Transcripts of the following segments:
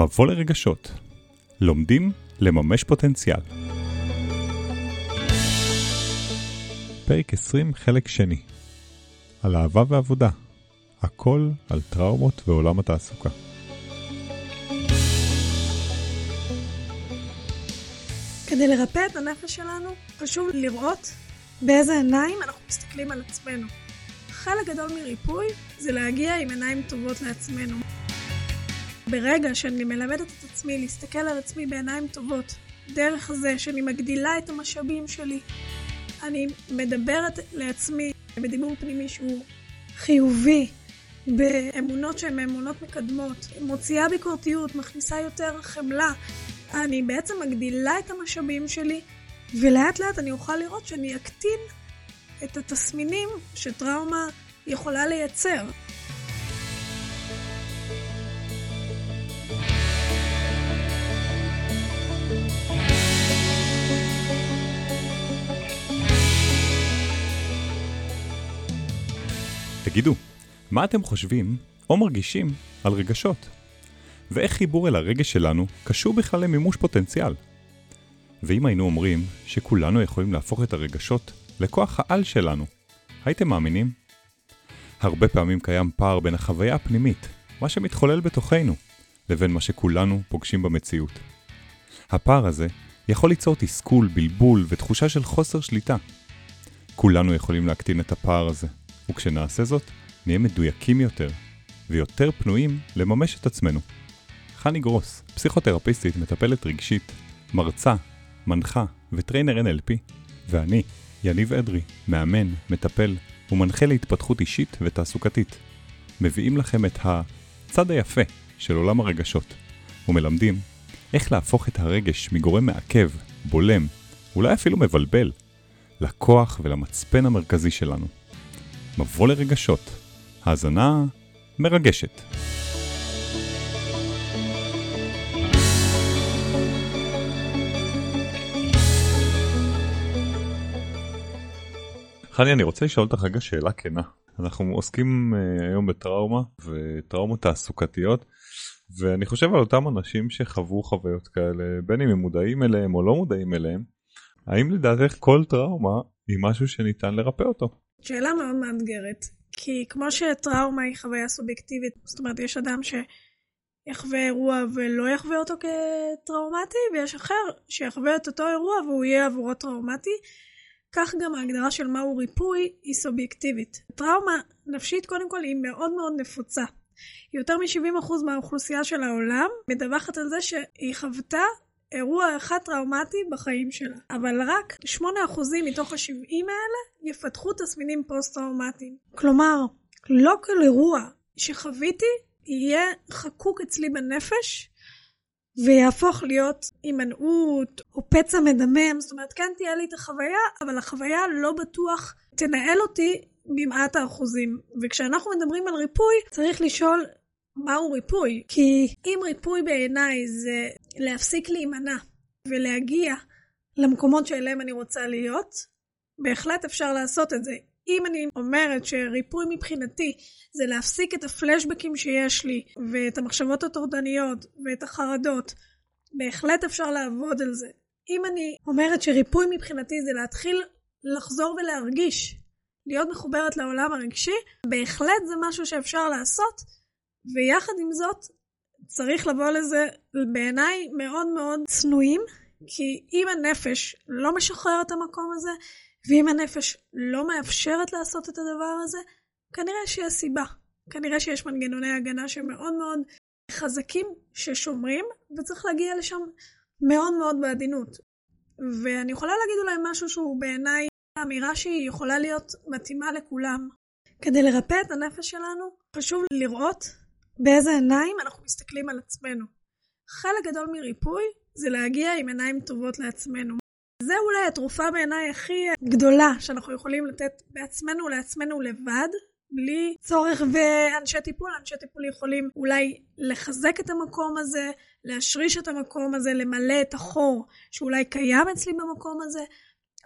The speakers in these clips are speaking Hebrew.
מבוא לרגשות. לומדים לממש פוטנציאל. פרק 20 חלק שני על אהבה ועבודה. הכל על טראומות ועולם התעסוקה. כדי לרפא את הנפש שלנו, חשוב לראות באיזה עיניים אנחנו מסתכלים על עצמנו. חלק גדול מריפוי זה להגיע עם עיניים טובות לעצמנו. ברגע שאני מלמדת את עצמי להסתכל על עצמי בעיניים טובות, דרך זה שאני מגדילה את המשאבים שלי, אני מדברת לעצמי בדיבור פנימי שהוא חיובי, באמונות שהן אמונות מקדמות, מוציאה ביקורתיות, מכניסה יותר חמלה, אני בעצם מגדילה את המשאבים שלי, ולאט לאט אני אוכל לראות שאני אקטין את התסמינים שטראומה יכולה לייצר. תגידו, מה אתם חושבים או מרגישים על רגשות? ואיך חיבור אל הרגש שלנו קשור בכלל למימוש פוטנציאל? ואם היינו אומרים שכולנו יכולים להפוך את הרגשות לכוח העל שלנו, הייתם מאמינים? הרבה פעמים קיים פער בין החוויה הפנימית, מה שמתחולל בתוכנו, לבין מה שכולנו פוגשים במציאות. הפער הזה יכול ליצור תסכול, בלבול ותחושה של חוסר שליטה. כולנו יכולים להקטין את הפער הזה, וכשנעשה זאת, נהיה מדויקים יותר, ויותר פנויים לממש את עצמנו. חני גרוס, פסיכותרפיסטית, מטפלת רגשית, מרצה, מנחה וטריינר NLP, ואני, יניב אדרי, מאמן, מטפל ומנחה להתפתחות אישית ותעסוקתית. מביאים לכם את הצד היפה של עולם הרגשות, ומלמדים איך להפוך את הרגש מגורם מעכב, בולם, אולי אפילו מבלבל, לכוח ולמצפן המרכזי שלנו. מבוא לרגשות, האזנה מרגשת. חני, אני רוצה לשאול אותך רגע שאלה כנה. אנחנו עוסקים uh, היום בטראומה וטראומות תעסוקתיות, ואני חושב על אותם אנשים שחוו חוויות כאלה, בין אם הם מודעים אליהם או לא מודעים אליהם. האם לדעתך כל טראומה היא משהו שניתן לרפא אותו? שאלה מאוד מאתגרת, כי כמו שטראומה היא חוויה סובייקטיבית, זאת אומרת יש אדם שיחווה אירוע ולא יחווה אותו כטראומטי, ויש אחר שיחווה את אותו אירוע והוא יהיה עבורו טראומטי. כך גם ההגדרה של מהו ריפוי היא סובייקטיבית. טראומה נפשית קודם כל היא מאוד מאוד נפוצה. יותר מ-70% מהאוכלוסייה של העולם מדווחת על זה שהיא חוותה אירוע אחד טראומטי בחיים שלה. אבל רק 8% מתוך ה-70 האלה יפתחו תסמינים פוסט-טראומטיים. כלומר, לא כל אירוע שחוויתי יהיה חקוק אצלי בנפש ויהפוך להיות הימנעות או פצע מדמם, זאת אומרת כן תהיה לי את החוויה, אבל החוויה לא בטוח תנהל אותי במעט האחוזים. וכשאנחנו מדברים על ריפוי, צריך לשאול מהו ריפוי, כי אם ריפוי בעיניי זה להפסיק להימנע ולהגיע למקומות שאליהם אני רוצה להיות, בהחלט אפשר לעשות את זה. אם אני אומרת שריפוי מבחינתי זה להפסיק את הפלשבקים שיש לי ואת המחשבות הטורדניות ואת החרדות, בהחלט אפשר לעבוד על זה. אם אני אומרת שריפוי מבחינתי זה להתחיל לחזור ולהרגיש, להיות מחוברת לעולם הרגשי, בהחלט זה משהו שאפשר לעשות, ויחד עם זאת צריך לבוא לזה בעיניי מאוד מאוד צנועים, כי אם הנפש לא משחררת את המקום הזה, ואם הנפש לא מאפשרת לעשות את הדבר הזה, כנראה שיש סיבה. כנראה שיש מנגנוני הגנה שמאוד מאוד חזקים ששומרים, וצריך להגיע לשם מאוד מאוד בעדינות. ואני יכולה להגיד אולי משהו שהוא בעיניי אמירה שהיא יכולה להיות מתאימה לכולם. כדי לרפא את הנפש שלנו, חשוב לראות באיזה עיניים אנחנו מסתכלים על עצמנו. חלק גדול מריפוי זה להגיע עם עיניים טובות לעצמנו. זה אולי התרופה בעיניי הכי גדולה שאנחנו יכולים לתת בעצמנו לעצמנו לבד, בלי צורך באנשי טיפול. אנשי טיפול יכולים אולי לחזק את המקום הזה, להשריש את המקום הזה, למלא את החור שאולי קיים אצלי במקום הזה,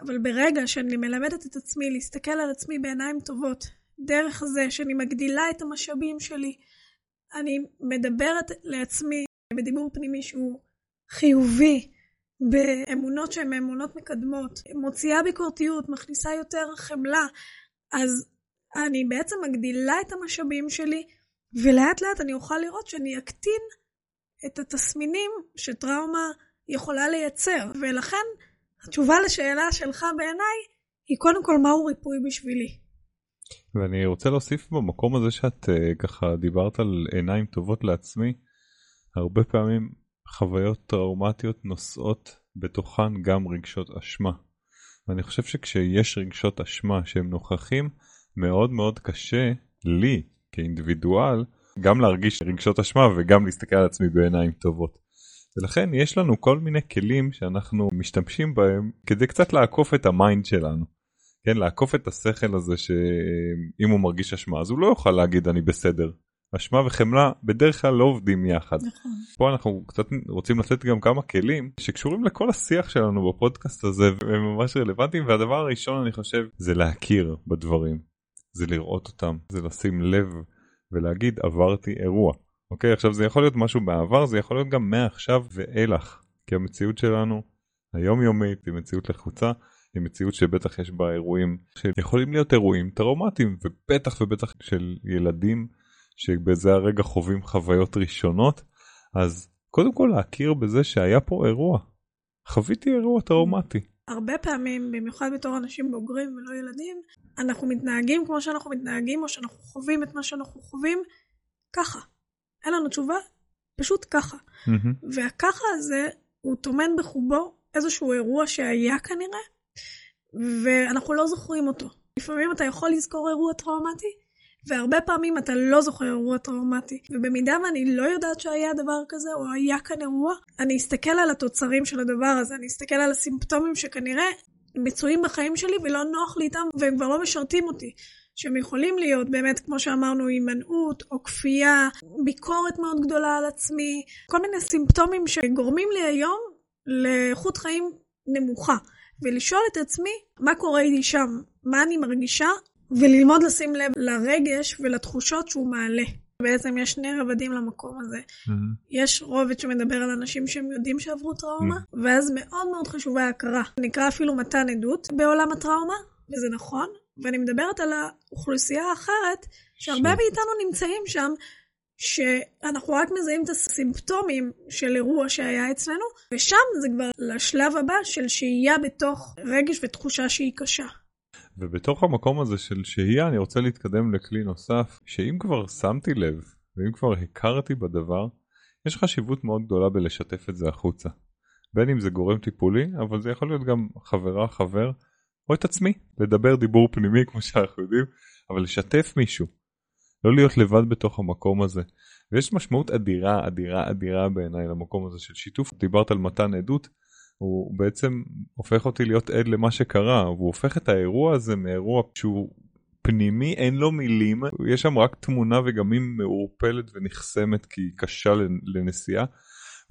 אבל ברגע שאני מלמדת את עצמי להסתכל על עצמי בעיניים טובות, דרך זה שאני מגדילה את המשאבים שלי, אני מדברת לעצמי בדיבור פנימי שהוא חיובי, באמונות שהן אמונות מקדמות, מוציאה ביקורתיות, מכניסה יותר חמלה, אז אני בעצם מגדילה את המשאבים שלי, ולאט לאט אני אוכל לראות שאני אקטין את התסמינים שטראומה יכולה לייצר, ולכן התשובה לשאלה שלך בעיניי היא קודם כל מהו ריפוי בשבילי. ואני רוצה להוסיף במקום הזה שאת uh, ככה דיברת על עיניים טובות לעצמי, הרבה פעמים חוויות טראומטיות נושאות בתוכן גם רגשות אשמה. ואני חושב שכשיש רגשות אשמה שהם נוכחים, מאוד מאוד קשה לי כאינדיבידואל גם להרגיש רגשות אשמה וגם להסתכל על עצמי בעיניים טובות. ולכן יש לנו כל מיני כלים שאנחנו משתמשים בהם כדי קצת לעקוף את ה mind שלנו. כן, לעקוף את השכל הזה שאם הוא מרגיש אשמה אז הוא לא יוכל להגיד אני בסדר. אשמה וחמלה בדרך כלל לא עובדים יחד. נכון. פה אנחנו קצת רוצים לתת גם כמה כלים שקשורים לכל השיח שלנו בפודקאסט הזה והם ממש רלוונטיים והדבר הראשון אני חושב זה להכיר בדברים. זה לראות אותם, זה לשים לב ולהגיד עברתי אירוע. אוקיי עכשיו זה יכול להיות משהו בעבר זה יכול להיות גם מעכשיו ואילך כי המציאות שלנו היומיומית היא מציאות לחוצה היא מציאות שבטח יש בה אירועים שיכולים להיות אירועים טראומטיים ובטח ובטח של ילדים שבזה הרגע חווים חוויות ראשונות אז קודם כל להכיר בזה שהיה פה אירוע חוויתי אירוע טראומטי. הרבה פעמים במיוחד בתור אנשים בוגרים ולא ילדים אנחנו מתנהגים כמו שאנחנו מתנהגים או שאנחנו חווים את מה שאנחנו חווים ככה אין לנו תשובה, פשוט ככה. Mm-hmm. והככה הזה, הוא טומן בחובו איזשהו אירוע שהיה כנראה, ואנחנו לא זוכרים אותו. לפעמים אתה יכול לזכור אירוע טראומטי, והרבה פעמים אתה לא זוכר אירוע טראומטי. ובמידה ואני לא יודעת שהיה דבר כזה, או היה כאן אירוע, אני אסתכל על התוצרים של הדבר הזה, אני אסתכל על הסימפטומים שכנראה מצויים בחיים שלי ולא נוח לי איתם, והם כבר לא משרתים אותי. שהם יכולים להיות באמת, כמו שאמרנו, הימנעות או כפייה, ביקורת מאוד גדולה על עצמי, כל מיני סימפטומים שגורמים לי היום לאיכות חיים נמוכה. ולשאול את עצמי מה קורה איתי שם, מה אני מרגישה, וללמוד לשים לב לרגש ולתחושות שהוא מעלה. בעצם יש שני רבדים למקום הזה. Mm-hmm. יש רובד שמדבר על אנשים שהם יודעים שעברו טראומה, mm-hmm. ואז מאוד מאוד חשובה ההכרה. נקרא אפילו מתן עדות בעולם הטראומה, וזה נכון, ואני מדברת על האוכלוסייה האחרת, שהרבה. מאיתנו נמצאים שם, שאנחנו רק מזהים את הסימפטומים של אירוע שהיה אצלנו, ושם זה כבר לשלב הבא של שהייה בתוך רגש ותחושה שהיא קשה. ובתוך המקום הזה של שהייה אני רוצה להתקדם לכלי נוסף, שאם כבר שמתי לב, ואם כבר הכרתי בדבר, יש חשיבות מאוד גדולה בלשתף את זה החוצה. בין אם זה גורם טיפולי, אבל זה יכול להיות גם חברה, חבר, או את עצמי, לדבר דיבור פנימי כמו שאנחנו יודעים, אבל לשתף מישהו, לא להיות לבד בתוך המקום הזה. ויש משמעות אדירה, אדירה, אדירה בעיניי למקום הזה של שיתוף. דיברת על מתן עדות, הוא בעצם הופך אותי להיות עד למה שקרה, והוא הופך את האירוע הזה מאירוע שהוא פנימי, אין לו מילים, יש שם רק תמונה וגם היא מעורפלת ונחסמת כי היא קשה לנסיעה,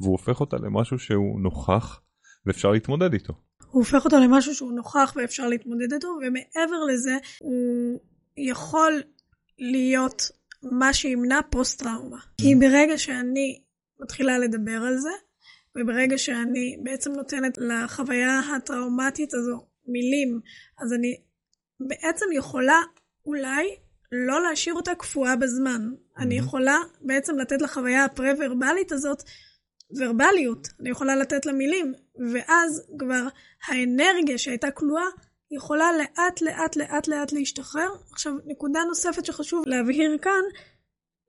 והוא הופך אותה למשהו שהוא נוכח ואפשר להתמודד איתו. הוא הופך אותו למשהו שהוא נוכח ואפשר להתמודד איתו, ומעבר לזה, הוא יכול להיות מה שימנע פוסט טראומה. כי ברגע שאני מתחילה לדבר על זה, וברגע שאני בעצם נותנת לחוויה הטראומטית הזו מילים, אז אני בעצם יכולה אולי לא להשאיר אותה קפואה בזמן. Mm-hmm. אני יכולה בעצם לתת לחוויה הפרה-ורבלית הזאת ורבליות, אני יכולה לתת לה מילים, ואז כבר האנרגיה שהייתה כלואה יכולה לאט לאט לאט לאט להשתחרר. עכשיו, נקודה נוספת שחשוב להבהיר כאן,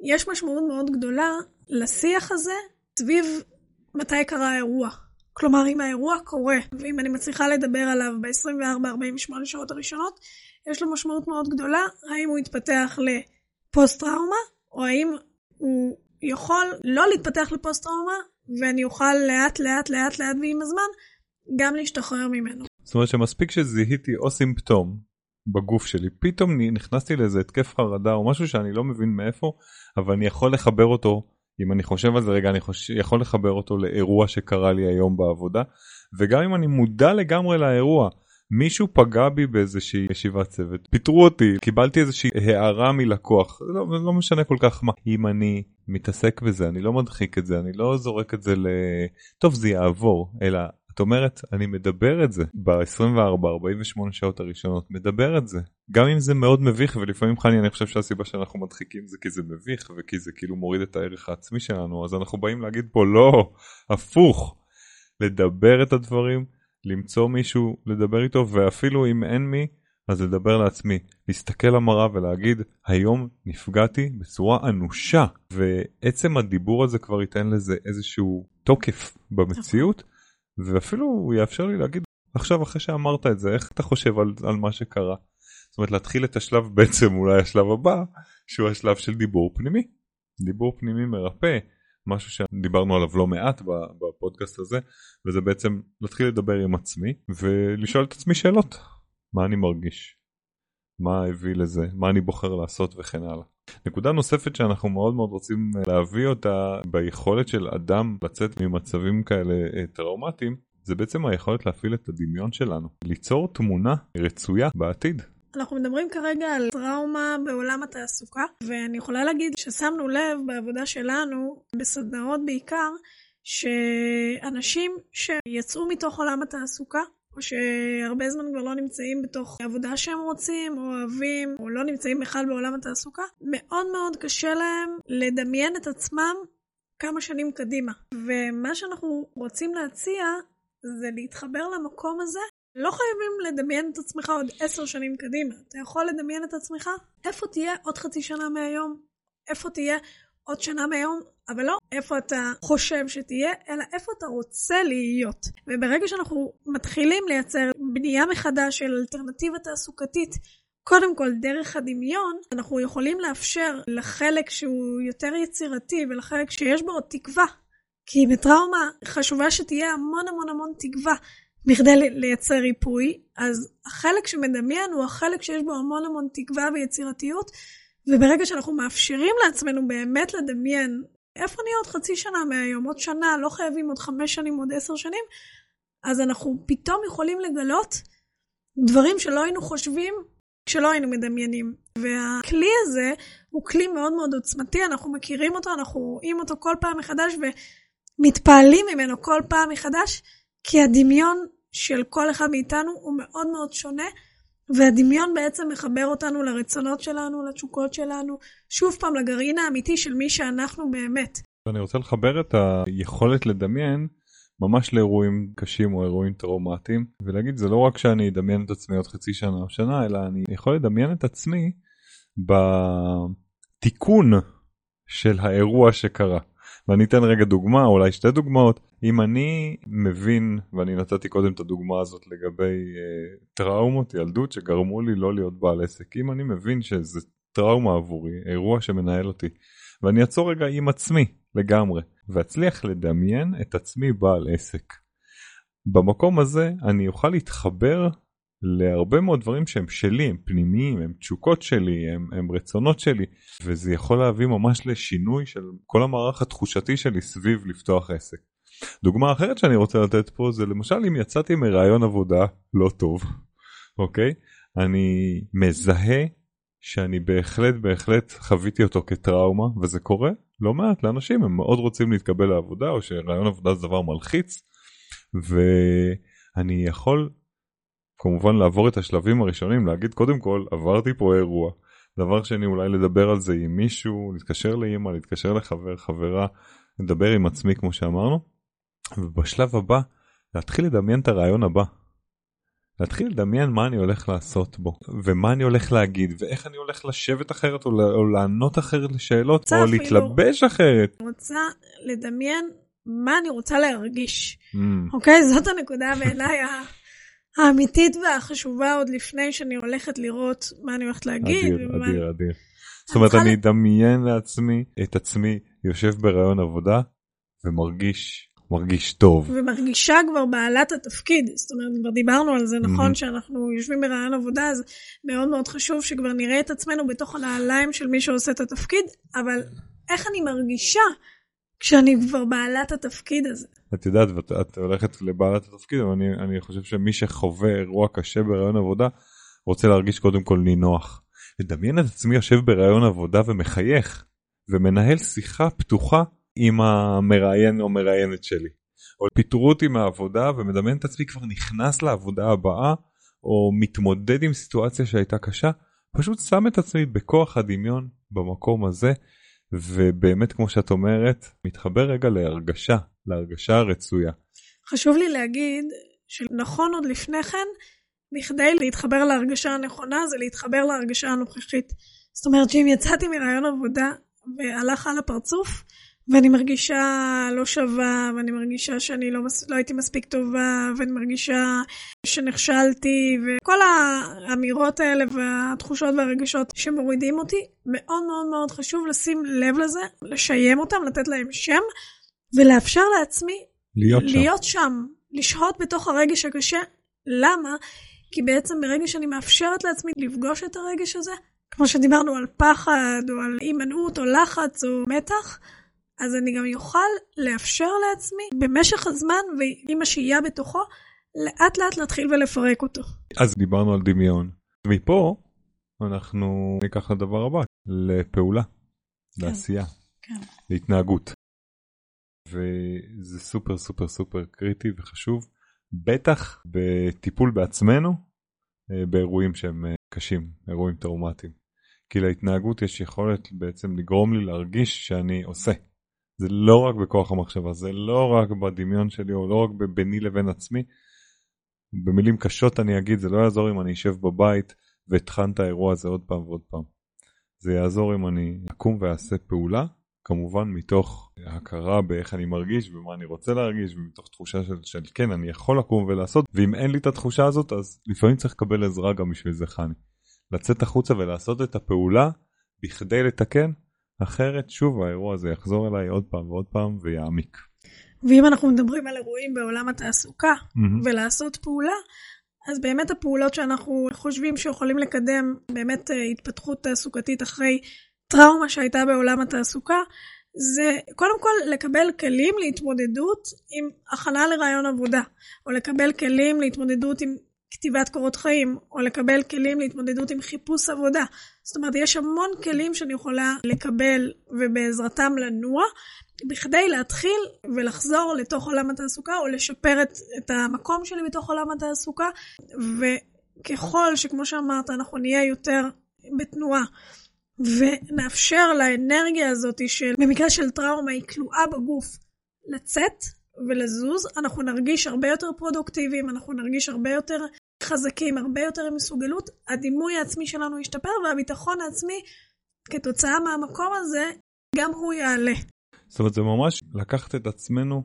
יש משמעות מאוד גדולה לשיח הזה סביב מתי קרה האירוע. כלומר, אם האירוע קורה, ואם אני מצליחה לדבר עליו ב-24-48 שעות הראשונות, יש לו משמעות מאוד גדולה, האם הוא יתפתח לפוסט-טראומה, או האם הוא יכול לא להתפתח לפוסט-טראומה, ואני אוכל לאט לאט לאט לאט ועם הזמן גם להשתחרר ממנו. זאת אומרת שמספיק שזיהיתי או סימפטום בגוף שלי, פתאום נכנסתי לאיזה התקף חרדה או משהו שאני לא מבין מאיפה, אבל אני יכול לחבר אותו, אם אני חושב על זה רגע, אני חושב, יכול לחבר אותו לאירוע שקרה לי היום בעבודה, וגם אם אני מודע לגמרי לאירוע, מישהו פגע בי באיזושהי ישיבת צוות, פיטרו אותי, קיבלתי איזושהי הערה מלקוח, לא, לא משנה כל כך מה. אם אני מתעסק בזה, אני לא מדחיק את זה, אני לא זורק את זה ל... טוב, זה יעבור, אלא את אומרת, אני מדבר את זה. ב-24-48 שעות הראשונות, מדבר את זה. גם אם זה מאוד מביך, ולפעמים חני, אני חושב שהסיבה שאנחנו מדחיקים זה כי זה מביך, וכי זה כאילו מוריד את הערך העצמי שלנו, אז אנחנו באים להגיד פה לא, הפוך, לדבר את הדברים, למצוא מישהו לדבר איתו, ואפילו אם אין מי, אז לדבר לעצמי, להסתכל למראה ולהגיד, היום נפגעתי בצורה אנושה, ועצם הדיבור הזה כבר ייתן לזה איזשהו תוקף במציאות. ואפילו הוא יאפשר לי להגיד עכשיו אחרי שאמרת את זה איך אתה חושב על, על מה שקרה. זאת אומרת להתחיל את השלב בעצם אולי השלב הבא שהוא השלב של דיבור פנימי. דיבור פנימי מרפא משהו שדיברנו עליו לא מעט בפודקאסט הזה וזה בעצם להתחיל לדבר עם עצמי ולשאול את עצמי שאלות מה אני מרגיש מה הביא לזה מה אני בוחר לעשות וכן הלאה. נקודה נוספת שאנחנו מאוד מאוד רוצים אה, להביא אותה ביכולת של אדם לצאת ממצבים כאלה אה, טראומטיים זה בעצם היכולת להפעיל את הדמיון שלנו, ליצור תמונה רצויה בעתיד. אנחנו מדברים כרגע על טראומה בעולם התעסוקה, ואני יכולה להגיד ששמנו לב בעבודה שלנו, בסדנאות בעיקר, שאנשים שיצאו מתוך עולם התעסוקה או שהרבה זמן כבר לא נמצאים בתוך עבודה שהם רוצים, או אוהבים, או לא נמצאים בכלל בעולם התעסוקה, מאוד מאוד קשה להם לדמיין את עצמם כמה שנים קדימה. ומה שאנחנו רוצים להציע זה להתחבר למקום הזה. לא חייבים לדמיין את עצמך עוד עשר שנים קדימה. אתה יכול לדמיין את עצמך איפה תהיה עוד חצי שנה מהיום, איפה תהיה עוד שנה מהיום, אבל לא איפה אתה חושב שתהיה, אלא איפה אתה רוצה להיות. וברגע שאנחנו מתחילים לייצר בנייה מחדש של אלטרנטיבה תעסוקתית, קודם כל דרך הדמיון, אנחנו יכולים לאפשר לחלק שהוא יותר יצירתי ולחלק שיש בו עוד תקווה. כי בטראומה חשובה שתהיה המון המון המון תקווה בכדי לייצר ריפוי, אז החלק שמדמיין הוא החלק שיש בו המון המון תקווה ויצירתיות, וברגע שאנחנו מאפשרים לעצמנו באמת לדמיין איפה נהיה עוד חצי שנה מהיום, עוד שנה, לא חייבים עוד חמש שנים, עוד עשר שנים, אז אנחנו פתאום יכולים לגלות דברים שלא היינו חושבים כשלא היינו מדמיינים. והכלי הזה הוא כלי מאוד מאוד עוצמתי, אנחנו מכירים אותו, אנחנו רואים אותו כל פעם מחדש ומתפעלים ממנו כל פעם מחדש, כי הדמיון של כל אחד מאיתנו הוא מאוד מאוד שונה. והדמיון בעצם מחבר אותנו לרצונות שלנו, לתשוקות שלנו, שוב פעם לגרעין האמיתי של מי שאנחנו באמת. אני רוצה לחבר את היכולת לדמיין ממש לאירועים קשים או אירועים טראומטיים ולהגיד זה לא רק שאני אדמיין את עצמי עוד חצי שנה או שנה אלא אני יכול לדמיין את עצמי בתיקון של האירוע שקרה. ואני אתן רגע דוגמה, אולי שתי דוגמאות. אם אני מבין, ואני נתתי קודם את הדוגמה הזאת לגבי אה, טראומות ילדות שגרמו לי לא להיות בעל עסק, אם אני מבין שזה טראומה עבורי, אירוע שמנהל אותי, ואני אעצור רגע עם עצמי לגמרי, ואצליח לדמיין את עצמי בעל עסק. במקום הזה אני אוכל להתחבר להרבה מאוד דברים שהם שלי, הם פנימיים, הם תשוקות שלי, הם, הם רצונות שלי, וזה יכול להביא ממש לשינוי של כל המערך התחושתי שלי סביב לפתוח עסק. דוגמה אחרת שאני רוצה לתת פה זה למשל אם יצאתי מרעיון עבודה לא טוב, אוקיי? אני מזהה שאני בהחלט בהחלט חוויתי אותו כטראומה וזה קורה לא מעט לאנשים הם מאוד רוצים להתקבל לעבודה או שרעיון עבודה זה דבר מלחיץ ואני יכול כמובן לעבור את השלבים הראשונים, להגיד קודם כל עברתי פה אירוע. דבר שני אולי לדבר על זה עם מישהו, להתקשר לאמא, להתקשר לחבר, חברה, לדבר עם עצמי כמו שאמרנו. ובשלב הבא להתחיל לדמיין את הרעיון הבא. להתחיל לדמיין מה אני הולך לעשות בו ומה אני הולך להגיד ואיך אני הולך לשבת אחרת או, או לענות אחרת לשאלות או להתלבש אחרת. אני רוצה לדמיין מה אני רוצה להרגיש. Mm. אוקיי זאת הנקודה בעיניי האמיתית והחשובה עוד לפני שאני הולכת לראות מה אני הולכת להגיד. אדיר, ומה... אדיר, אדיר. זאת אומרת, אני אדמיין לעצמי את עצמי יושב ברעיון עבודה ומרגיש מרגיש טוב. ומרגישה כבר בעלת התפקיד, זאת אומרת, כבר דיברנו על זה, נכון mm-hmm. שאנחנו יושבים ברעיון עבודה, אז מאוד מאוד חשוב שכבר נראה את עצמנו בתוך הנעליים של מי שעושה את התפקיד, אבל איך אני מרגישה כשאני כבר בעלת התפקיד הזה. את יודעת, ואת את הולכת לבעלת התפקיד, אבל אני, אני חושב שמי שחווה אירוע קשה בראיון עבודה, רוצה להרגיש קודם כל נינוח. לדמיין את עצמי יושב בראיון עבודה ומחייך, ומנהל שיחה פתוחה עם המראיין או מראיינת שלי. או פיטרו אותי מהעבודה ומדמיין את עצמי כבר נכנס לעבודה הבאה, או מתמודד עם סיטואציה שהייתה קשה, פשוט שם את עצמי בכוח הדמיון במקום הזה, ובאמת כמו שאת אומרת, מתחבר רגע להרגשה, להרגשה הרצויה. חשוב לי להגיד שנכון עוד לפני כן, בכדי להתחבר להרגשה הנכונה זה להתחבר להרגשה הנוכחית. זאת אומרת שאם יצאתי מרעיון עבודה והלך על הפרצוף, ואני מרגישה לא שווה, ואני מרגישה שאני לא. לא הייתי מספיק טובה, ואני מרגישה שנכשלתי, וכל האמירות האלה והתחושות והרגשות שמורידים אותי, מאוד מאוד מאוד חשוב לשים לב לזה, לשיים אותם, לתת להם שם, ולאפשר לעצמי להיות, להיות שם. שם, לשהות בתוך הרגש הקשה. למה? כי בעצם ברגע שאני מאפשרת לעצמי לפגוש את הרגש הזה, כמו שדיברנו על פחד, או על הימנעות, או לחץ, או מתח, אז אני גם אוכל לאפשר לעצמי במשך הזמן ועם השהייה בתוכו, לאט לאט להתחיל ולפרק אותו. אז דיברנו על דמיון. מפה אנחנו ניקח לדבר הבא, לפעולה, כן. לעשייה, כן. להתנהגות. וזה סופר סופר סופר קריטי וחשוב, בטח בטיפול בעצמנו אה, באירועים שהם אה, קשים, אירועים טראומטיים. כי להתנהגות יש יכולת בעצם לגרום לי להרגיש שאני עושה. זה לא רק בכוח המחשבה, זה לא רק בדמיון שלי או לא רק ביני לבין עצמי. במילים קשות אני אגיד, זה לא יעזור אם אני אשב בבית ואטחן את האירוע הזה עוד פעם ועוד פעם. זה יעזור אם אני אקום ואעשה פעולה, כמובן מתוך הכרה באיך אני מרגיש ומה אני רוצה להרגיש ומתוך תחושה של, של כן אני יכול לקום ולעשות ואם אין לי את התחושה הזאת אז לפעמים צריך לקבל עזרה גם בשביל זה חני. לצאת החוצה ולעשות את הפעולה בכדי לתקן אחרת שוב האירוע הזה יחזור אליי עוד פעם ועוד פעם ויעמיק. ואם אנחנו מדברים על אירועים בעולם התעסוקה מהמם. ולעשות פעולה, אז באמת הפעולות שאנחנו חושבים שיכולים לקדם באמת אה, התפתחות תעסוקתית אחרי טראומה שהייתה בעולם התעסוקה, זה קודם כל לקבל כלים להתמודדות עם הכנה לרעיון עבודה, או לקבל כלים להתמודדות עם כתיבת קורות חיים, או לקבל כלים להתמודדות עם חיפוש עבודה. זאת אומרת, יש המון כלים שאני יכולה לקבל ובעזרתם לנוע, בכדי להתחיל ולחזור לתוך עולם התעסוקה, או לשפר את, את המקום שלי בתוך עולם התעסוקה, וככל שכמו שאמרת, אנחנו נהיה יותר בתנועה. ונאפשר לאנרגיה הזאת של, במקרה של טראומה היא כלואה בגוף, לצאת ולזוז, אנחנו נרגיש הרבה יותר פרודוקטיביים, אנחנו נרגיש הרבה יותר חזקים, הרבה יותר מסוגלות, הדימוי העצמי שלנו ישתפר והביטחון העצמי כתוצאה מהמקום הזה, גם הוא יעלה. זאת אומרת זה ממש לקחת את עצמנו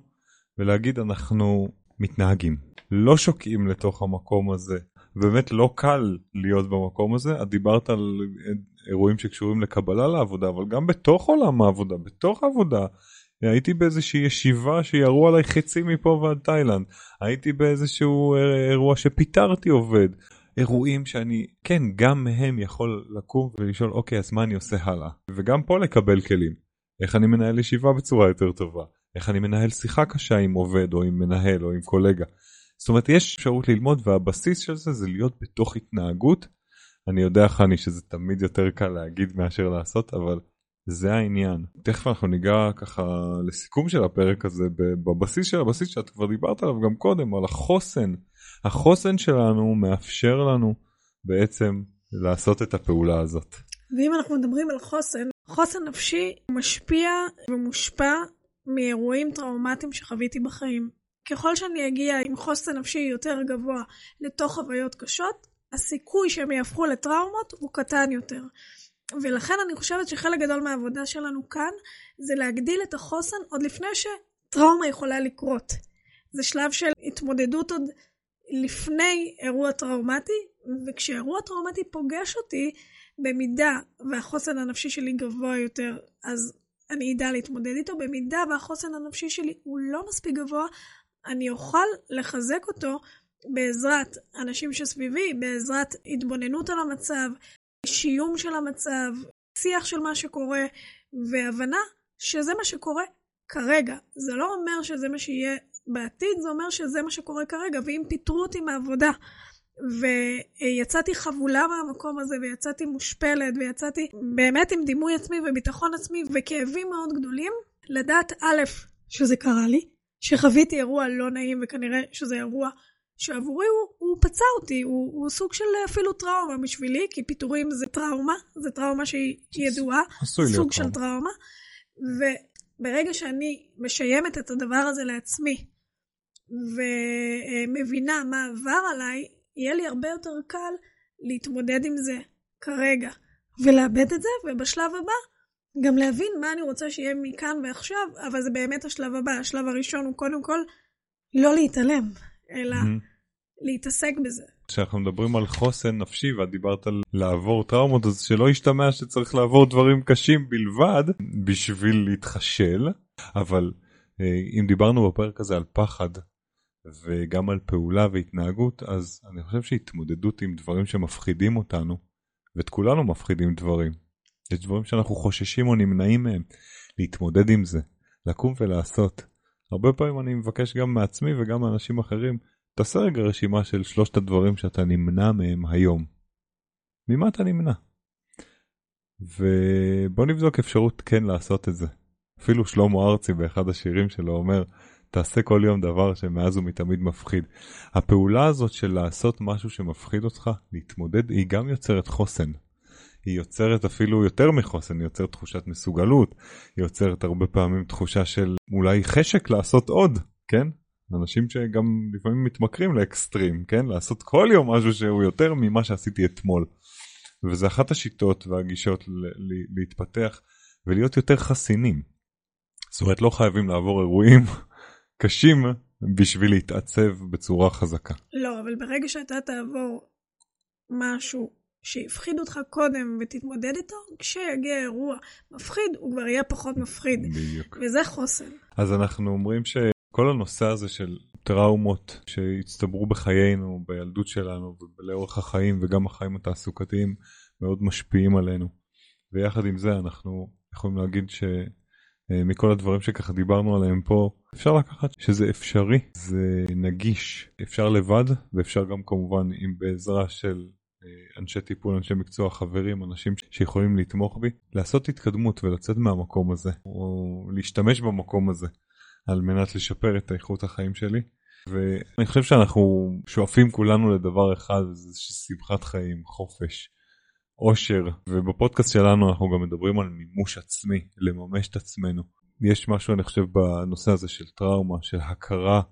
ולהגיד אנחנו מתנהגים, לא שוקעים לתוך המקום הזה. באמת לא קל להיות במקום הזה, את דיברת על אירועים שקשורים לקבלה לעבודה, אבל גם בתוך עולם העבודה, בתוך העבודה. הייתי באיזושהי ישיבה שירו עליי חצי מפה ועד תאילנד, הייתי באיזשהו אה, אירוע שפיטרתי עובד. אירועים שאני, כן, גם מהם יכול לקום ולשאול, אוקיי, אז מה אני עושה הלאה? וגם פה לקבל כלים. איך אני מנהל ישיבה בצורה יותר טובה? איך אני מנהל שיחה קשה עם עובד או עם מנהל או עם קולגה? זאת אומרת, יש אפשרות ללמוד והבסיס של זה זה להיות בתוך התנהגות. אני יודע, חני, שזה תמיד יותר קל להגיד מאשר לעשות, אבל זה העניין. תכף אנחנו ניגע ככה לסיכום של הפרק הזה בבסיס של הבסיס שאת כבר דיברת עליו גם קודם, על החוסן. החוסן שלנו מאפשר לנו בעצם לעשות את הפעולה הזאת. ואם אנחנו מדברים על חוסן, חוסן נפשי משפיע ומושפע מאירועים טראומטיים שחוויתי בחיים. ככל שאני אגיע עם חוסן נפשי יותר גבוה לתוך חוויות קשות, הסיכוי שהם יהפכו לטראומות הוא קטן יותר. ולכן אני חושבת שחלק גדול מהעבודה שלנו כאן זה להגדיל את החוסן עוד לפני שטראומה יכולה לקרות. זה שלב של התמודדות עוד לפני אירוע טראומטי, וכשאירוע טראומטי פוגש אותי, במידה והחוסן הנפשי שלי גבוה יותר, אז אני אדע להתמודד איתו, במידה והחוסן הנפשי שלי הוא לא מספיק גבוה, אני אוכל לחזק אותו בעזרת אנשים שסביבי, בעזרת התבוננות על המצב, שיום של המצב, שיח של מה שקורה, והבנה שזה מה שקורה כרגע. זה לא אומר שזה מה שיהיה בעתיד זה אומר שזה מה שקורה כרגע, ואם פיטרו אותי מהעבודה, ויצאתי חבולה מהמקום הזה, ויצאתי מושפלת, ויצאתי באמת עם דימוי עצמי וביטחון עצמי, וכאבים מאוד גדולים, לדעת א', שזה קרה לי, שחוויתי אירוע לא נעים, וכנראה שזה אירוע שעבורי הוא, הוא פצע אותי, הוא, הוא סוג של אפילו טראומה בשבילי, כי פיטורים זה טראומה, זה טראומה שהיא ידועה, סוג של טראומה. וברגע שאני משיימת את הדבר הזה לעצמי, ומבינה מה עבר עליי, יהיה לי הרבה יותר קל להתמודד עם זה כרגע, ולאבד את זה, ובשלב הבא גם להבין מה אני רוצה שיהיה מכאן ועכשיו, אבל זה באמת השלב הבא. השלב הראשון הוא קודם כל לא להתעלם, אלא mm-hmm. להתעסק בזה. כשאנחנו מדברים על חוסן נפשי ואת דיברת על לעבור טראומות אז שלא ישתמע שצריך לעבור דברים קשים בלבד בשביל להתחשל. אבל אה, אם דיברנו בפרק הזה על פחד וגם על פעולה והתנהגות אז אני חושב שהתמודדות עם דברים שמפחידים אותנו ואת כולנו מפחידים דברים. יש דברים שאנחנו חוששים או נמנעים מהם להתמודד עם זה לקום ולעשות. הרבה פעמים אני מבקש גם מעצמי וגם מאנשים אחרים תעשה רגע רשימה של שלושת הדברים שאתה נמנע מהם היום. ממה אתה נמנע? ובוא נבדוק אפשרות כן לעשות את זה. אפילו שלמה ארצי באחד השירים שלו אומר, תעשה כל יום דבר שמאז ומתמיד מפחיד. הפעולה הזאת של לעשות משהו שמפחיד אותך, להתמודד, היא גם יוצרת חוסן. היא יוצרת אפילו יותר מחוסן, היא יוצרת תחושת מסוגלות, היא יוצרת הרבה פעמים תחושה של אולי חשק לעשות עוד, כן? אנשים שגם לפעמים מתמכרים לאקסטרים, כן? לעשות כל יום משהו שהוא יותר ממה שעשיתי אתמול. וזה אחת השיטות והגישות להתפתח ולהיות יותר חסינים. זאת אומרת, לא חייבים לעבור אירועים קשים בשביל להתעצב בצורה חזקה. לא, אבל ברגע שאתה תעבור משהו שיפחיד אותך קודם ותתמודד איתו, כשיגיע אירוע מפחיד, הוא כבר יהיה פחות מפחיד. בדיוק. וזה חוסן. אז אנחנו אומרים ש... כל הנושא הזה של טראומות שהצטברו בחיינו, בילדות שלנו ולאורך החיים וגם החיים התעסוקתיים מאוד משפיעים עלינו. ויחד עם זה אנחנו יכולים להגיד שמכל הדברים שככה דיברנו עליהם פה, אפשר לקחת שזה אפשרי, זה נגיש, אפשר לבד ואפשר גם כמובן עם בעזרה של אה, אנשי טיפול, אנשי מקצוע, חברים, אנשים שיכולים לתמוך בי, לעשות התקדמות ולצאת מהמקום הזה, או להשתמש במקום הזה. על מנת לשפר את איכות החיים שלי. ואני חושב שאנחנו שואפים כולנו לדבר אחד, זה שמחת חיים, חופש, אושר, ובפודקאסט שלנו אנחנו גם מדברים על מימוש עצמי, לממש את עצמנו. יש משהו אני חושב בנושא הזה של טראומה, של הכרה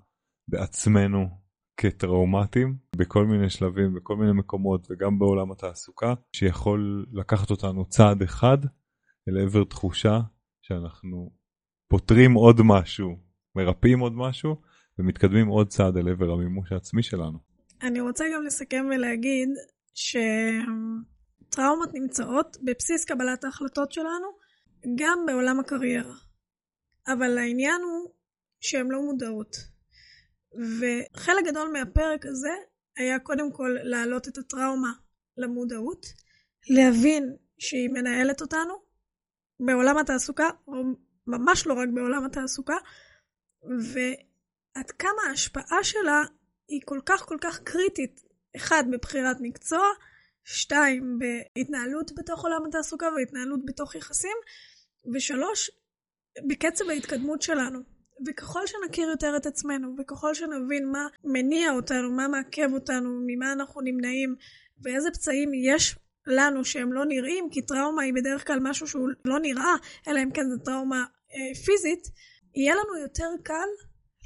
בעצמנו כטראומטיים בכל מיני שלבים, בכל מיני מקומות וגם בעולם התעסוקה, שיכול לקחת אותנו צעד אחד אל עבר תחושה שאנחנו פותרים עוד משהו, מרפאים עוד משהו ומתקדמים עוד צעד אל עבר המימוש העצמי שלנו. אני רוצה גם לסכם ולהגיד שטראומות נמצאות בבסיס קבלת ההחלטות שלנו גם בעולם הקריירה. אבל העניין הוא שהן לא מודעות. וחלק גדול מהפרק הזה היה קודם כל להעלות את הטראומה למודעות, להבין שהיא מנהלת אותנו בעולם התעסוקה, או ממש לא רק בעולם התעסוקה, ועד כמה ההשפעה שלה היא כל כך כל כך קריטית, אחד, בבחירת מקצוע, שתיים, בהתנהלות בתוך עולם התעסוקה והתנהלות בתוך יחסים, ושלוש, בקצב ההתקדמות שלנו. וככל שנכיר יותר את עצמנו, וככל שנבין מה מניע אותנו, מה מעכב אותנו, ממה אנחנו נמנעים, ואיזה פצעים יש לנו שהם לא נראים, כי טראומה היא בדרך כלל משהו שהוא לא נראה, אלא אם כן זו טראומה אה, פיזית, יהיה לנו יותר קל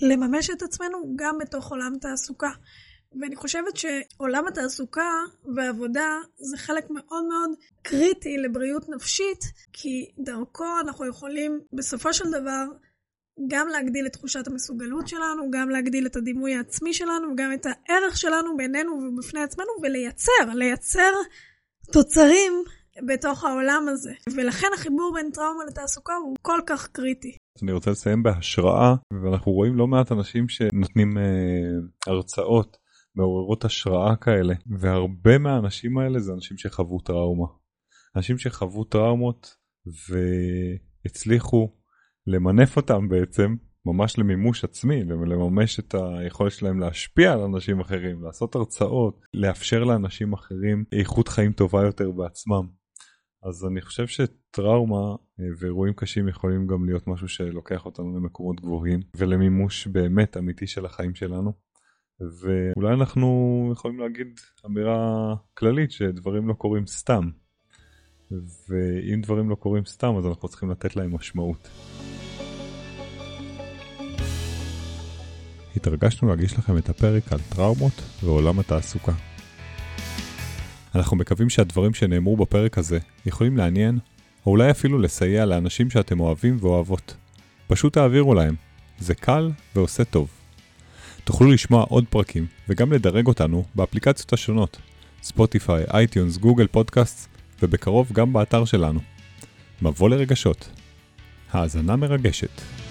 לממש את עצמנו גם בתוך עולם תעסוקה. ואני חושבת שעולם התעסוקה והעבודה זה חלק מאוד מאוד קריטי לבריאות נפשית, כי דרכו אנחנו יכולים בסופו של דבר גם להגדיל את תחושת המסוגלות שלנו, גם להגדיל את הדימוי העצמי שלנו, גם את הערך שלנו בינינו ובפני עצמנו, ולייצר, לייצר תוצרים בתוך העולם הזה. ולכן החיבור בין טראומה לתעסוקה הוא כל כך קריטי. אני רוצה לסיים בהשראה, ואנחנו רואים לא מעט אנשים שנותנים אה, הרצאות מעוררות השראה כאלה, והרבה מהאנשים האלה זה אנשים שחוו טראומה. אנשים שחוו טראומות והצליחו למנף אותם בעצם ממש למימוש עצמי, לממש את היכולת שלהם להשפיע על אנשים אחרים, לעשות הרצאות, לאפשר לאנשים אחרים איכות חיים טובה יותר בעצמם. אז אני חושב שטראומה אה, ואירועים קשים יכולים גם להיות משהו שלוקח אותנו למקומות גבוהים ולמימוש באמת אמיתי של החיים שלנו. ואולי אנחנו יכולים להגיד אמירה כללית שדברים לא קורים סתם. ואם דברים לא קורים סתם אז אנחנו צריכים לתת להם משמעות. התרגשנו להגיש לכם את הפרק על טראומות ועולם התעסוקה. אנחנו מקווים שהדברים שנאמרו בפרק הזה יכולים לעניין, או אולי אפילו לסייע לאנשים שאתם אוהבים ואוהבות. פשוט תעבירו להם, זה קל ועושה טוב. תוכלו לשמוע עוד פרקים וגם לדרג אותנו באפליקציות השונות, Spotify, iTunes, Google Podcast, ובקרוב גם באתר שלנו. מבוא לרגשות. האזנה מרגשת.